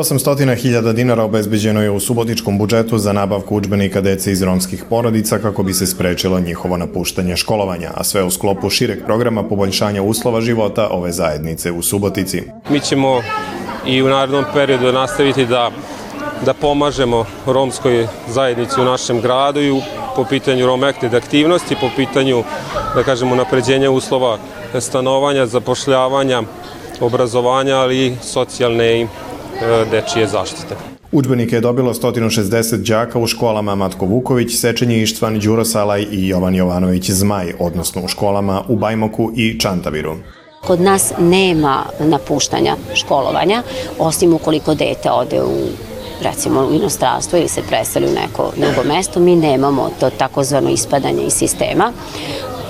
800.000 dinara obezbeđeno je u subotičkom budžetu za nabavku učbenika dece iz romskih porodica kako bi se sprečilo njihovo napuštanje školovanja, a sve u sklopu šireg programa poboljšanja uslova života ove zajednice u Subotici. Mi ćemo i u narednom periodu nastaviti da da pomažemo romskoj zajednici u našem gradu i po pitanju romekted aktivnosti, po pitanju, da kažemo, napređenja uslova stanovanja, zapošljavanja, obrazovanja, ali i socijalne dečije zaštite. Učbenike je dobilo 160 đaka u školama Matko Vuković, Sečenje Ištvan, Đuro Salaj i Jovan Jovanović Zmaj, odnosno u školama u Bajmoku i Čantaviru. Kod nas nema napuštanja školovanja, osim ukoliko dete ode u recimo u inostranstvo ili se preseli u neko drugo mesto, mi nemamo to takozvano ispadanje iz sistema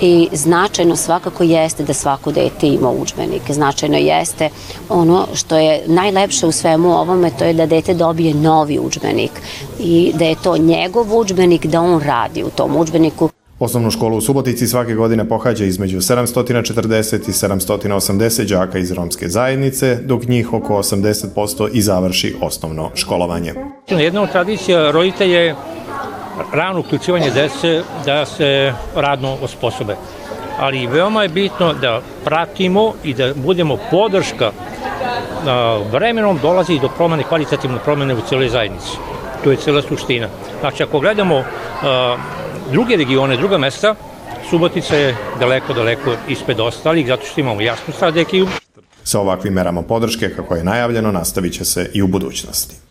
i značajno svakako jeste da svako dete ima učbenik. Značajno jeste ono što je najlepše u svemu ovome, to je da dete dobije novi učbenik i da je to njegov učbenik, da on radi u tom učbeniku. Osnovnu školu u Subotici svake godine pohađa između 740 i 780 đaka iz romske zajednice, dok njih oko 80% i završi osnovno školovanje. Jedna od tradicija roditelja je rano uključivanje dece da se radno osposobe. Ali veoma je bitno da pratimo i da budemo podrška vremenom dolazi do promene, kvalitativne promene u cijeloj zajednici. To je cela suština. Znači, ako gledamo druge regione, druga mesta, Subotica je daleko, daleko ispred ostalih, zato što imamo jasnu strategiju. Sa ovakvim merama podrške, kako je najavljeno, nastavit će se i u budućnosti.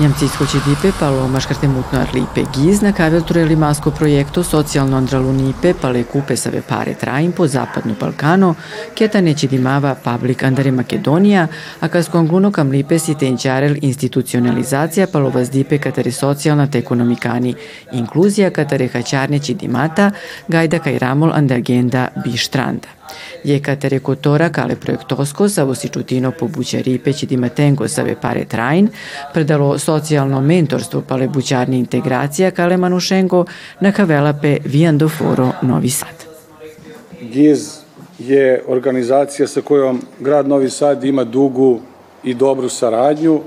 Njamcitsko dipe palo maškarte mutno arlipe gizna kaveltureli masko projekto socijalno andralunipe pale kupe save pare trajim po zapadnu Balkano, keta neće dimava public andare Makedonija, a kaskonguno kam lipe si tenčarel institucionalizacija palo vazdipe katare socijalna te ekonomikani, inkluzija katare hačarneći dimata, gajda kaj ramol andagenda bištranda. Jekatere Kotora kale projektosko sa vosičutino po Bućaripeći Dimatengo save pare trajn, predalo socijalno mentorstvo pale bućarni integracija kale Manušengo na kavelape Viando Foro Novi Sad. GIZ je organizacija sa kojom grad Novi Sad ima dugu i dobru saradnju.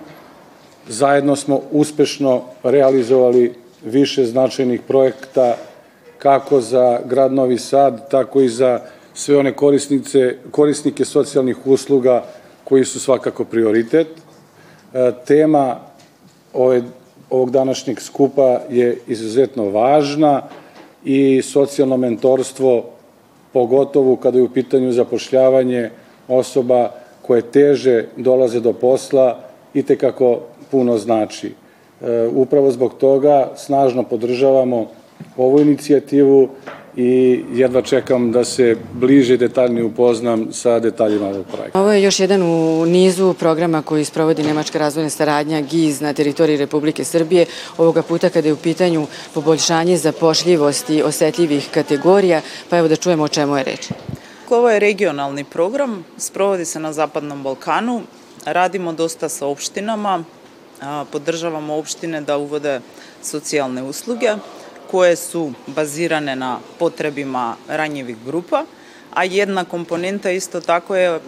Zajedno smo uspešno realizovali više značajnih projekta kako za grad Novi Sad, tako i za sve one korisnice, korisnike socijalnih usluga koji su svakako prioritet. E, tema ove, ovog današnjeg skupa je izuzetno važna i socijalno mentorstvo, pogotovo kada je u pitanju zapošljavanje osoba koje teže dolaze do posla, i tekako puno znači. E, upravo zbog toga snažno podržavamo ovu inicijativu i jedva čekam da se bliže detaljnije upoznam sa detaljima ovog projekta. Ovo je još jedan u nizu programa koji sprovodi Nemačka razvojna saradnja GIZ na teritoriji Republike Srbije, ovoga puta kada je u pitanju poboljšanje zapošljivosti osetljivih kategorija, pa evo da čujemo o čemu je reč. Ovo je regionalni program, sprovodi se na Zapadnom Balkanu, radimo dosta sa opštinama, podržavamo opštine da uvode socijalne usluge, koje su bazirane na potrebima ranjivih grupa, a jedna komponenta isto tako je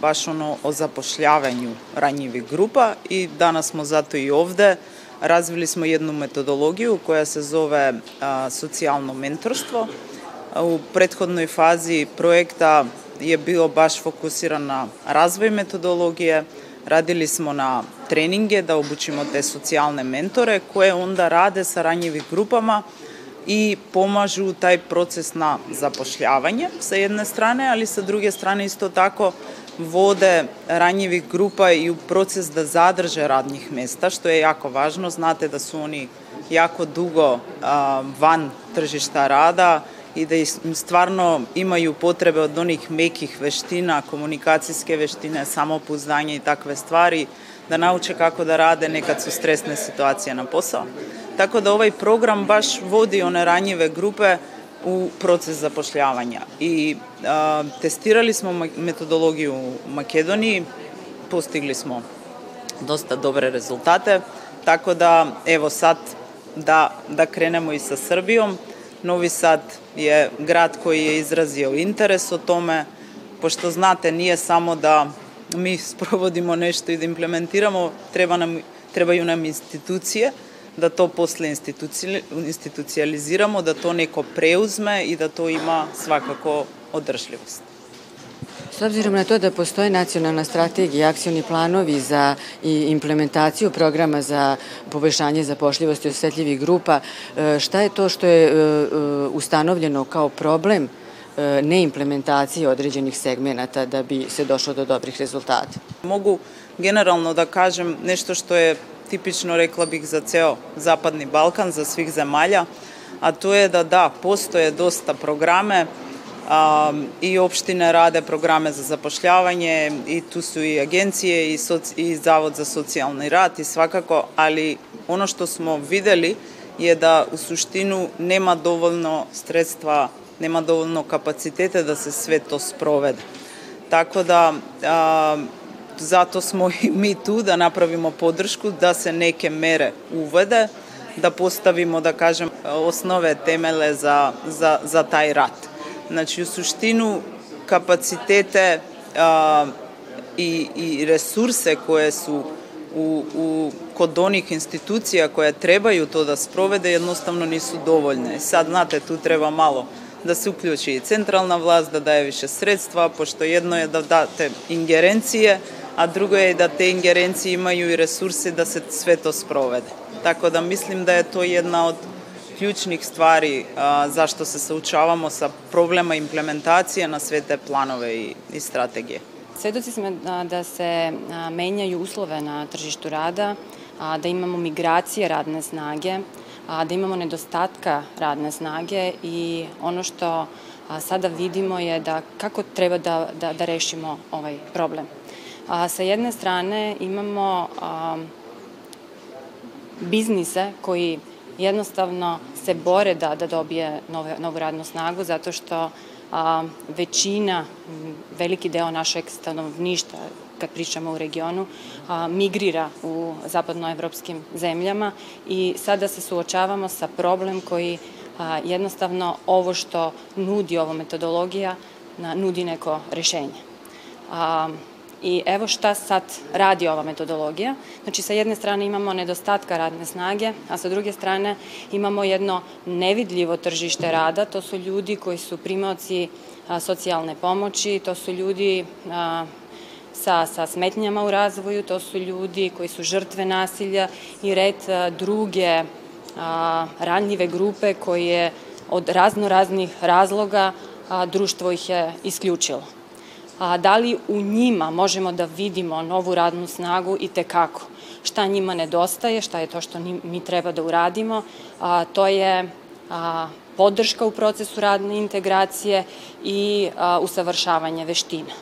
baš ono o zapošljavanju ranjivih grupa i danas smo zato i ovde. Razvili smo jednu metodologiju koja se zove socijalno mentorstvo. U prethodnoj fazi projekta je bio baš fokusiran na razvoj metodologije, radili smo na treninge da obučimo te socijalne mentore koje onda rade sa ranjivih grupama i pomažu taj proces na zapošljavanje sa jedne strane, ali sa druge strane isto tako vode ranjivih grupa i u proces da zadrže radnih mesta, što je jako važno. Znate da su oni jako dugo van tržišta rada i da stvarno imaju potrebe od onih mekih veština, komunikacijske veštine, samopouzdanje i takve stvari, da nauče kako da rade nekad su stresne situacije na posao. Tako da ovaj program baš vodi one ranjive grupe u proces zapošljavanja. I a, testirali smo metodologiju u Makedoniji, postigli smo dosta dobre rezultate, tako da evo sad da, da krenemo i sa Srbijom. Novi Sad je grad koji je izrazio interes o tome, pošto znate nije samo da mi sprovodimo nešto i da implementiramo, treba nam, trebaju nam institucije, da to posle institucijaliziramo, da to neko preuzme i da to ima svakako održljivost. S obzirom na to da postoje nacionalna strategija i akcioni planovi za implementaciju programa za poboljšanje zapošljivosti osetljivih grupa, e, šta je to što je e, e, ustanovljeno kao problem neimplementacije određenih segmenata da bi se došlo do dobrih rezultata? Mogu generalno da kažem nešto što je tipično, rekla bih, za ceo Zapadni Balkan, za svih zemalja, a to je da da, postoje dosta programe, um, i opštine rade programe za zapošljavanje i tu su i agencije i, soci, i Zavod za socijalni rad i svakako, ali ono što smo videli je da u suštinu nema dovoljno sredstva, nema dovoljno kapacitete da se sve to sprovede. Tako da a, zato smo i mi tu da napravimo podršku da se neke mere uvede, da postavimo, da kažem, osnove temele za, za, za taj rat. Znači, u suštinu kapacitete a, i, i resurse koje su u, u, kod onih institucija koje trebaju to da sprovede jednostavno nisu dovoljne. Sad, znate, tu treba malo da se uključi i centralna vlast, da daje više sredstva, pošto jedno je da date ingerencije, a drugo je da te ingerencije imaju i resurse da se sve to sprovede. Tako da mislim da je to jedna od ključnih stvari a, zašto se saučavamo sa problema implementacije na sve te planove i, i strategije. Svedoci smo da se menjaju uslove na tržištu rada, da imamo migracije radne snage, da imamo nedostatka radne snage i ono što sada vidimo je da kako treba da, da, da rešimo ovaj problem. A, sa jedne strane imamo a, biznise koji jednostavno se bore da, da dobije nove, novu radnu snagu zato što a, većina, veliki deo našeg stanovništa, kad pričamo u regionu, a, migrira u zapadnoevropskim zemljama i sada se suočavamo sa problem koji a, jednostavno ovo što nudi ovo metodologija, na, nudi neko rešenje. A, I evo šta sad radi ova metodologija. Znači, sa jedne strane imamo nedostatka radne snage, a sa druge strane imamo jedno nevidljivo tržište rada. To su ljudi koji su primaoci socijalne pomoći, to su ljudi a, sa, sa smetnjama u razvoju, to su ljudi koji su žrtve nasilja i red a, druge a, ranljive grupe koje od razno raznih razloga društvo ih je isključilo a, da li u njima možemo da vidimo novu radnu snagu i tekako. Šta njima nedostaje, šta je to što mi treba da uradimo, a, to je a, podrška u procesu radne integracije i a, usavršavanje veština.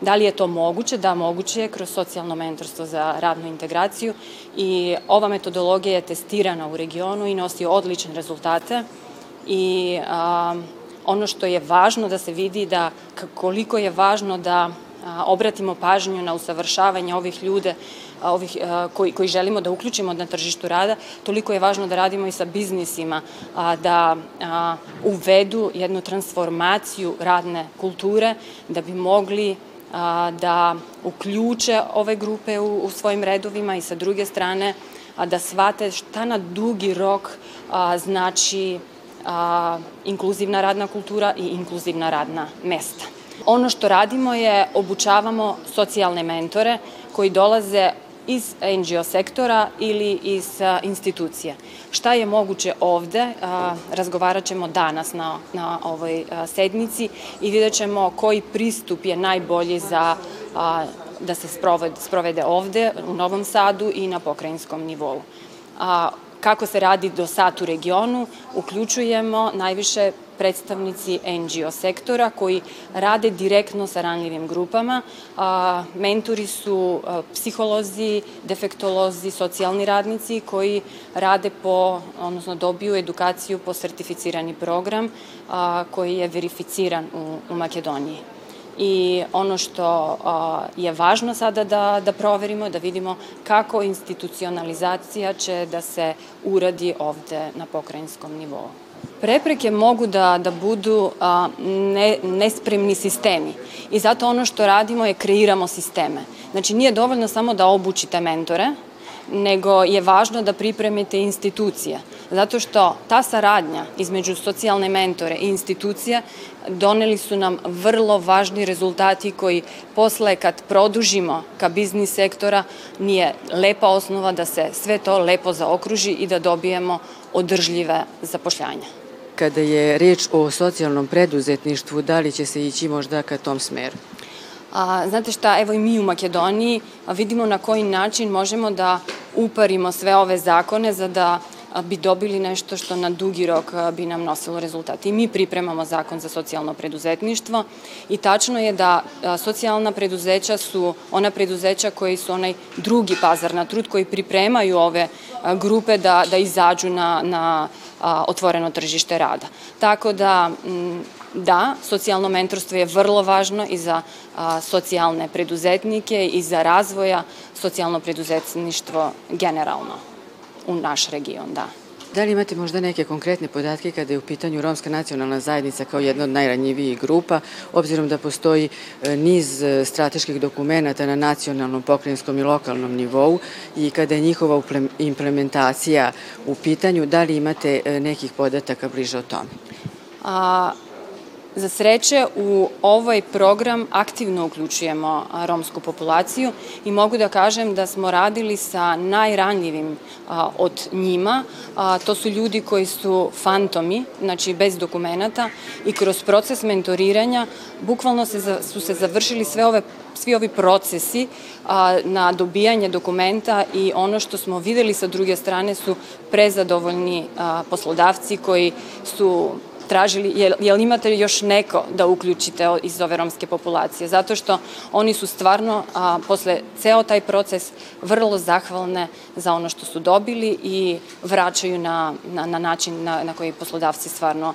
Da li je to moguće? Da, moguće je kroz socijalno mentorstvo za radnu integraciju i ova metodologija je testirana u regionu i nosi odlične rezultate i a, ono što je važno da se vidi da koliko je važno da obratimo pažnju na usavršavanje ovih ljude ovih, koji, koji želimo da uključimo na tržištu rada, toliko je važno da radimo i sa biznisima, da uvedu jednu transformaciju radne kulture, da bi mogli da uključe ove grupe u, u svojim redovima i sa druge strane da shvate šta na dugi rok znači a, inkluzivna radna kultura i inkluzivna radna mesta. Ono što radimo je obučavamo socijalne mentore koji dolaze iz NGO sektora ili iz a, institucije. Šta je moguće ovde, a, razgovarat ćemo danas na, na ovoj a, sednici i vidjet ćemo koji pristup je najbolji za da se sprovede, sprovede ovde u Novom Sadu i na pokrajinskom nivou. Kako se radi do sat u regionu, uključujemo najviše predstavnici NGO sektora koji rade direktno sa ranjivim grupama. Mentori su psiholozi, defektolozi, socijalni radnici koji rade po, odnosno dobiju edukaciju po sertificirani program koji je verificiran u Makedoniji i ono što je važno sada da, da proverimo, da vidimo kako institucionalizacija će da se uradi ovde na pokrajinskom nivou. Prepreke mogu da, da budu a, ne, nespremni sistemi i zato ono što radimo je kreiramo sisteme. Znači nije dovoljno samo da obučite mentore, nego je važno da pripremite institucije. Zato što ta saradnja između socijalne mentore i institucija doneli su nam vrlo važni rezultati koji posle kad produžimo ka biznis sektora nije lepa osnova da se sve to lepo zaokruži i da dobijemo održljive zapošljanja. Kada je reč o socijalnom preduzetništvu, da li će se ići možda ka tom smeru? A, znate šta, evo i mi u Makedoniji vidimo na koji način možemo da uparimo sve ove zakone za da bi dobili nešto što na dugi rok bi nam nosilo rezultate. I mi pripremamo zakon za socijalno preduzetništvo i tačno je da socijalna preduzeća su ona preduzeća koji su onaj drugi pazar na trud, koji pripremaju ove grupe da, da izađu na, na otvoreno tržište rada. Tako da da, socijalno mentorstvo je vrlo važno i za a, socijalne preduzetnike i za razvoja socijalno preduzetništvo generalno u naš region, da. Da li imate možda neke konkretne podatke kada je u pitanju romska nacionalna zajednica kao jedna od najranjivijih grupa, obzirom da postoji e, niz e, strateških dokumenta na nacionalnom, pokrajinskom i lokalnom nivou i kada je njihova implementacija u pitanju, da li imate e, nekih podataka bliže o tome? A, Za sreće u ovaj program aktivno uključujemo romsku populaciju i mogu da kažem da smo radili sa najranjivim od njima. To su ljudi koji su fantomi, znači bez dokumenta i kroz proces mentoriranja bukvalno se, su se završili sve ove svi ovi procesi a, na dobijanje dokumenta i ono što smo videli sa druge strane su prezadovoljni a, poslodavci koji su tražili, jel, jel imate još neko da uključite iz ove romske populacije, zato što oni su stvarno, a, posle ceo taj proces, vrlo zahvalne za ono što su dobili i vraćaju na, na, na način na, na koji poslodavci stvarno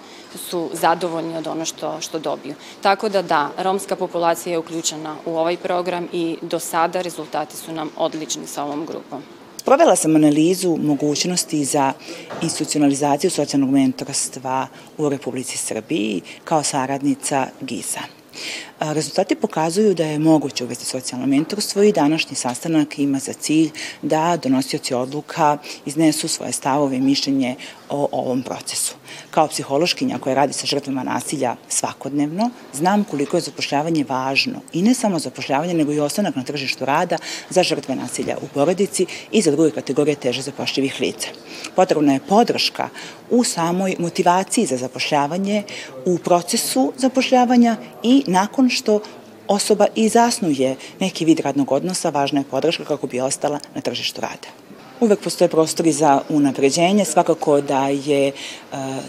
su zadovoljni od ono što, što dobiju. Tako da da, romska populacija je uključena u ovaj program i do sada rezultati su nam odlični sa ovom grupom. Provela sam analizu mogućnosti za institucionalizaciju socijalnog mentorstva u Republici Srbiji kao saradnica GISA. Rezultati pokazuju da je moguće uvesti socijalno mentorstvo i današnji sastanak ima za cilj da donosioci odluka iznesu svoje stavove i mišljenje o ovom procesu. Kao psihološkinja koja radi sa žrtvama nasilja svakodnevno, znam koliko je zapošljavanje važno i ne samo zapošljavanje, nego i ostanak na tržištu rada za žrtve nasilja u porodici i za druge kategorije teže zapošljivih lica. Potrebna je podrška u samoj motivaciji za zapošljavanje, u procesu zapošljavanja i nakon što osoba i zasnuje neki vid radnog odnosa, važna je podrška kako bi ostala na tržištu rada. Uvek postoje prostori za unapređenje, svakako da je e,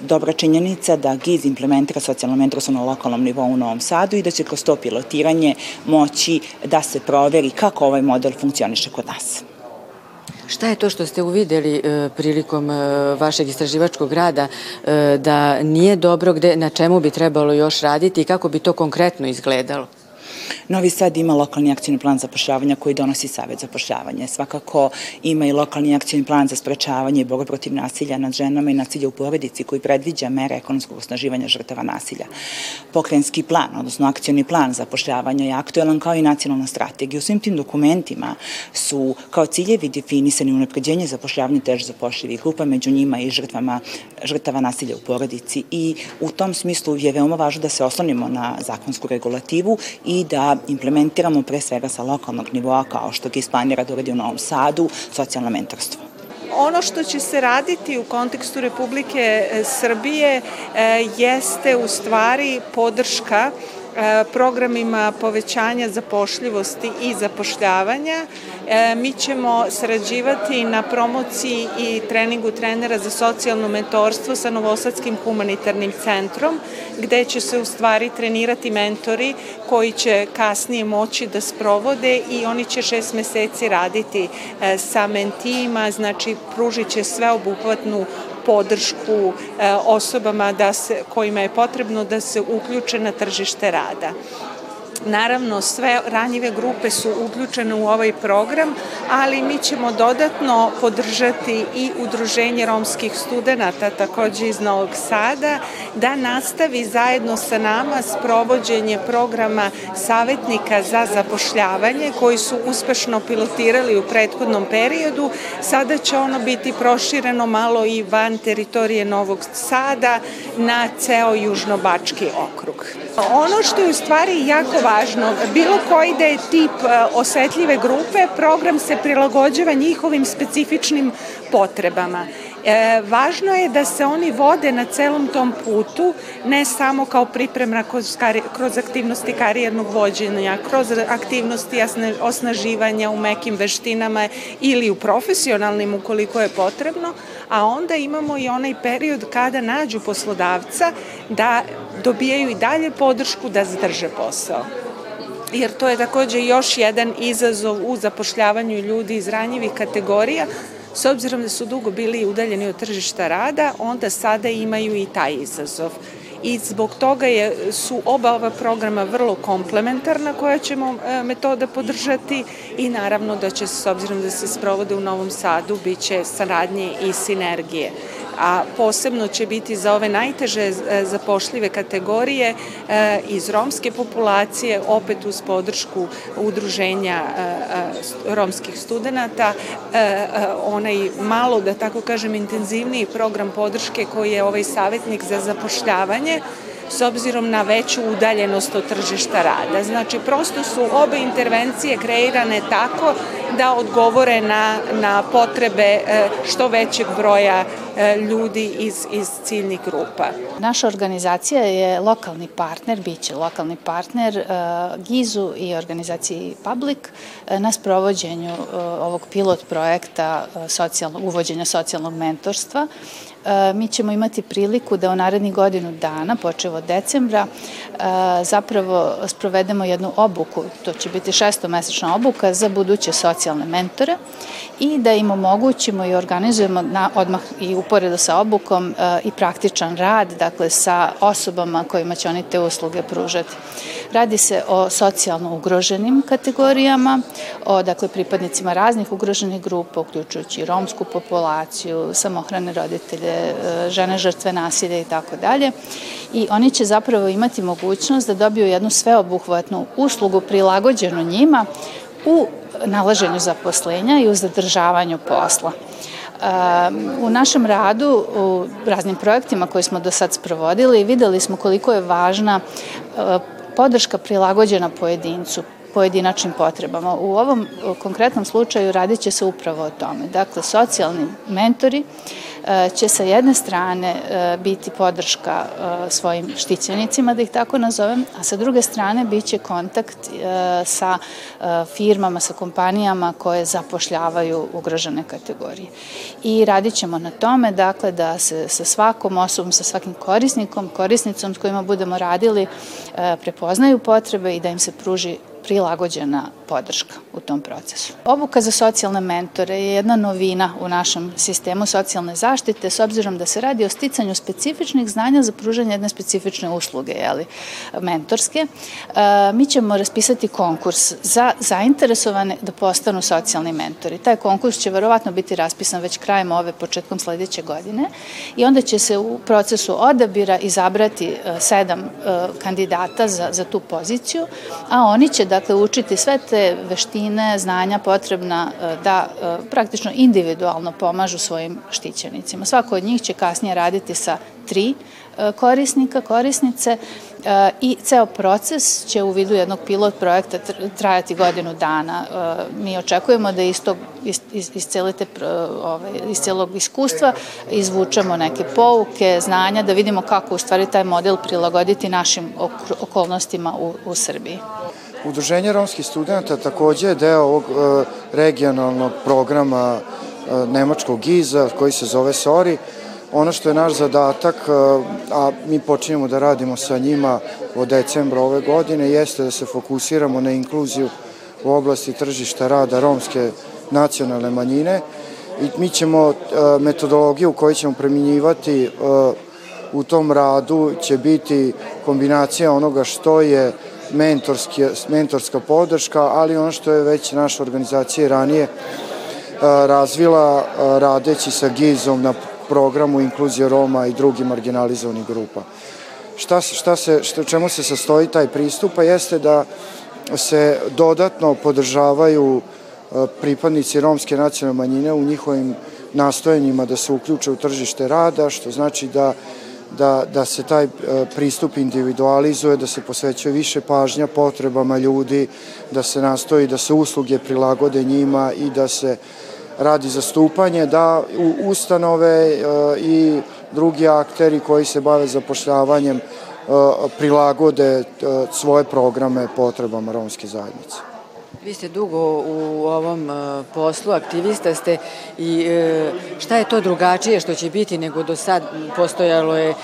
dobra činjenica da GIZ implementira socijalno mentorstvo na lokalnom nivou u Novom Sadu i da će kroz to pilotiranje moći da se proveri kako ovaj model funkcioniše kod nas. Šta je to što ste uvideli e, prilikom e, vašeg istraživačkog rada e, da nije dobro, gde, na čemu bi trebalo još raditi i kako bi to konkretno izgledalo? Novi Sad ima lokalni akcijni plan zapošljavanja koji donosi Savet zapošljavanja. Svakako ima i lokalni akcijni plan za sprečavanje i borbu protiv nasilja nad ženama i nasilja u porodici koji predviđa mere ekonomskog osnaživanja žrtava nasilja. Pokrenjski plan, odnosno akcijni plan zapošljavanja je aktuelan kao i nacionalna strategija. U svim tim dokumentima su kao ciljevi definisani unapređenje zapošljavanja teže zapošljivih grupa, među njima i žrtvama, žrtava nasilja u porodici i u tom smislu je veoma važno da se oslonimo na zakonsku regulativu i da implementiramo pre svega sa lokalnog nivoa kao što GIS planira da uradi u Novom Sadu, socijalno mentorstvo. Ono što će se raditi u kontekstu Republike e, Srbije e, jeste u stvari podrška programima povećanja zapošljivosti i zapošljavanja. E, mi ćemo sarađivati na promociji i treningu trenera za socijalno mentorstvo sa Novosadskim humanitarnim centrom, gde će se u stvari trenirati mentori koji će kasnije moći da sprovode i oni će šest meseci raditi e, sa mentijima, znači pružit će sveobuhvatnu podršku e, osobama da se, kojima je potrebno da se uključe na tržište rada. Naravno, sve ranjive grupe su uključene u ovaj program, ali mi ćemo dodatno podržati i Udruženje romskih studenta, takođe iz Novog Sada, da nastavi zajedno sa nama sprovođenje programa savetnika za zapošljavanje, koji su uspešno pilotirali u prethodnom periodu. Sada će ono biti prošireno malo i van teritorije Novog Sada na ceo Južnobački okrug. Ono što je u stvari jako važno, bilo koji da je tip e, osetljive grupe, program se prilagođava njihovim specifičnim potrebama. E, važno je da se oni vode na celom tom putu, ne samo kao pripremna kroz, kroz aktivnosti karijernog vođenja, kroz aktivnosti osnaživanja u mekim veštinama ili u profesionalnim ukoliko je potrebno, a onda imamo i onaj period kada nađu poslodavca da dobijaju i dalje podršku da zadrže posao. Jer to je takođe još jedan izazov u zapošljavanju ljudi iz ranjivih kategorija, S obzirom da su dugo bili udaljeni od tržišta rada, onda sada imaju i taj izazov. I zbog toga je, su oba ova programa vrlo komplementarna koja ćemo e, metoda podržati i naravno da će, s obzirom da se sprovode u Novom Sadu, bit će saradnje i sinergije a posebno će biti za ove najteže e, zapošljive kategorije e, iz romske populacije, opet uz podršku udruženja e, romskih studenta, onaj malo, da tako kažem, intenzivniji program podrške koji je ovaj savjetnik za zapošljavanje, s obzirom na veću udaljenost od tržišta rada. Znači, prosto su obe intervencije kreirane tako da odgovore na, na potrebe e, što većeg broja e, ljudi iz, iz ciljnih grupa. Naša organizacija je lokalni partner, bit će lokalni partner e, GIZ-u i organizaciji Public na sprovođenju ovog pilot projekta socijalnog, uvođenja socijalnog mentorstva mi ćemo imati priliku da u narednih godinu dana, počevo od decembra, e, zapravo sprovedemo jednu obuku, to će biti šestomesečna obuka za buduće socijalne mentore i da im omogućimo i organizujemo na, odmah i uporedo sa obukom e, i praktičan rad, dakle sa osobama kojima će oni te usluge pružati. Radi se o socijalno ugroženim kategorijama, o dakle pripadnicima raznih ugroženih grupa, uključujući romsku populaciju, samohrane roditelje, Žene žrtve nasilja i tako dalje. I oni će zapravo imati mogućnost da dobiju jednu sveobuhvatnu uslugu prilagođenu njima u nalaženju zaposlenja i u zadržavanju posla. U našem radu, u raznim projektima koje smo do sad sprovodili, videli smo koliko je važna e, podrška prilagođena pojedincu, pojedinačnim potrebama. U ovom konkretnom slučaju radit će se upravo o tome. Dakle, socijalni mentori će sa jedne strane e, biti podrška e, svojim štićenicima, da ih tako nazovem, a sa druge strane bit će kontakt sa firmama, sa kompanijama koje zapošljavaju ugrožene kategorije. I radit ćemo na tome, dakle, da se sa svakom osobom, sa svakim korisnikom, korisnicom s kojima budemo radili, prepoznaju potrebe i da im se pruži prilagođena podrška u tom procesu. Obuka za socijalne mentore je jedna novina u našem sistemu socijalne zaštite s obzirom da se radi o sticanju specifičnih znanja za pružanje jedne specifične usluge, jeli, mentorske. E, mi ćemo raspisati konkurs za zainteresovane da postanu socijalni mentori. Taj konkurs će verovatno biti raspisan već krajem ove, početkom sledeće godine i onda će se u procesu odabira izabrati e, sedam e, kandidata za, za tu poziciju, a oni će dakle učiti sve te veštine, znanja potrebna e, da e, praktično individualno pomažu svojim štićenicima. Svako od njih će kasnije raditi sa tri korisnika, korisnice i ceo proces će u vidu jednog pilot projekta trajati godinu dana. Mi očekujemo da iz, tog, iz, iz, celite, ove, iz celog iskustva izvučemo neke pouke, znanja, da vidimo kako u stvari taj model prilagoditi našim okolnostima u, u Srbiji. Udruženje romskih studenta takođe je deo ovog e, regionalnog programa e, nemačkog GIZ-a koji se zove SORI. Ono što je naš zadatak, e, a mi počinjemo da radimo sa njima od decembra ove godine, jeste da se fokusiramo na inkluziju u oblasti tržišta rada romske nacionalne manjine i mi ćemo metodologiju koju ćemo preminjivati u tom radu će biti kombinacija onoga što je mentorska podrška, ali ono što je već naša organizacija ranije razvila radeći sa GIZ-om na programu inkluzije Roma i drugih marginalizovanih grupa. Šta, šta se, šta, čemu se sastoji taj pristup? Pa jeste da se dodatno podržavaju pripadnici romske nacionalne manjine u njihovim nastojanjima da se uključe u tržište rada, što znači da da, da se taj e, pristup individualizuje, da se posvećuje više pažnja potrebama ljudi, da se nastoji da se usluge prilagode njima i da se radi zastupanje, da u ustanove e, i drugi akteri koji se bave zapošljavanjem e, prilagode svoje programe potrebama romske zajednice. Vi ste dugo u ovom e, poslu, aktivista ste i e, šta je to drugačije što će biti nego do sad postojalo je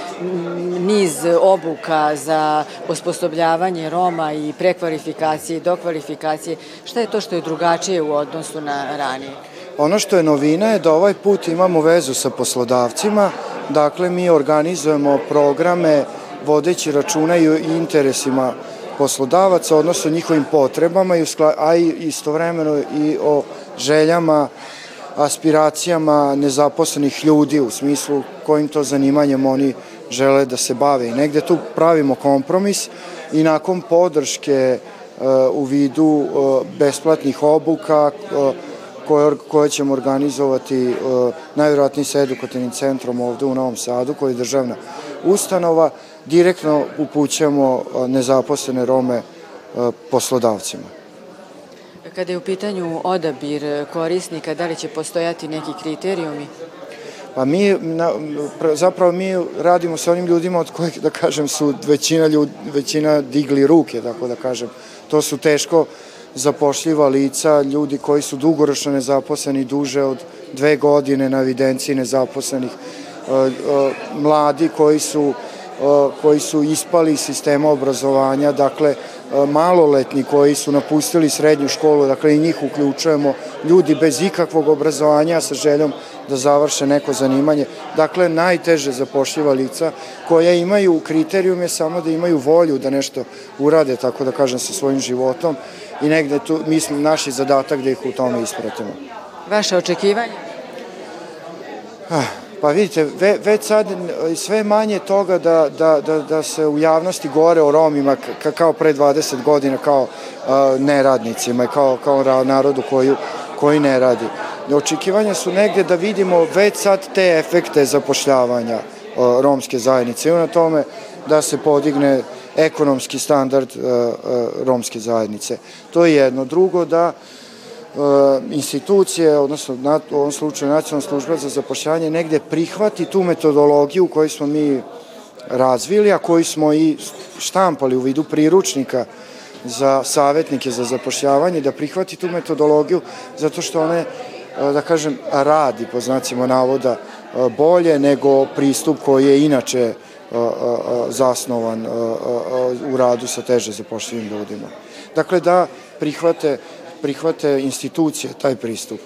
niz obuka za osposobljavanje Roma i prekvalifikacije i dokvalifikacije. Šta je to što je drugačije u odnosu na ranije? Ono što je novina je da ovaj put imamo vezu sa poslodavcima, dakle mi organizujemo programe vodeći računa i interesima poslodavaca, odnosno njihovim potrebama, a istovremeno i o željama, aspiracijama nezaposlenih ljudi u smislu kojim to zanimanjem oni žele da se bave. I negde tu pravimo kompromis i nakon podrške uh, u vidu uh, besplatnih obuka uh, koje, koje ćemo organizovati najvjerojatniji sa edukativnim centrom ovde u Novom Sadu, koji je državna ustanova, direktno upućujemo nezaposlene Rome poslodavcima. Kada je u pitanju odabir korisnika, da li će postojati neki kriterijumi? Pa mi, na, zapravo mi radimo sa onim ljudima od kojih, da kažem, su većina, ljud, većina digli ruke, tako da kažem. To su teško zapošljiva lica, ljudi koji su dugoročno nezaposleni duže od dve godine na evidenciji nezaposlenih, mladi koji su koji su ispali iz sistema obrazovanja, dakle maloletni koji su napustili srednju školu, dakle i njih uključujemo, ljudi bez ikakvog obrazovanja sa željom da završe neko zanimanje. Dakle, najteže zapošljiva lica koja imaju kriterijum je samo da imaju volju da nešto urade, tako da kažem, sa svojim životom i negde tu, mislim, naš zadatak da ih u tome ispratimo. Vaše očekivanje? Ah, Pa vidite, ve, već sad sve manje toga da, da, da, da se u javnosti govore o Romima kao pre 20 godina, kao uh, neradnicima i kao, kao narodu koju, koji ne radi. Očekivanja su negde da vidimo već sad te efekte zapošljavanja uh, romske zajednice i na tome da se podigne ekonomski standard uh, romske zajednice. To je jedno. Drugo, da uh, institucije, odnosno u ovom slučaju nacionalna služba za zapošljanje, negde prihvati tu metodologiju koju smo mi razvili, a koju smo i štampali u vidu priručnika za savetnike za zapošljavanje, da prihvati tu metodologiju zato što one, e, da kažem, radi, po znacima navoda, e, bolje nego pristup koji je inače zasnovan u radu sa teže zapošljivim ljudima. Dakle, da prihvate prihvate institucije taj pristup.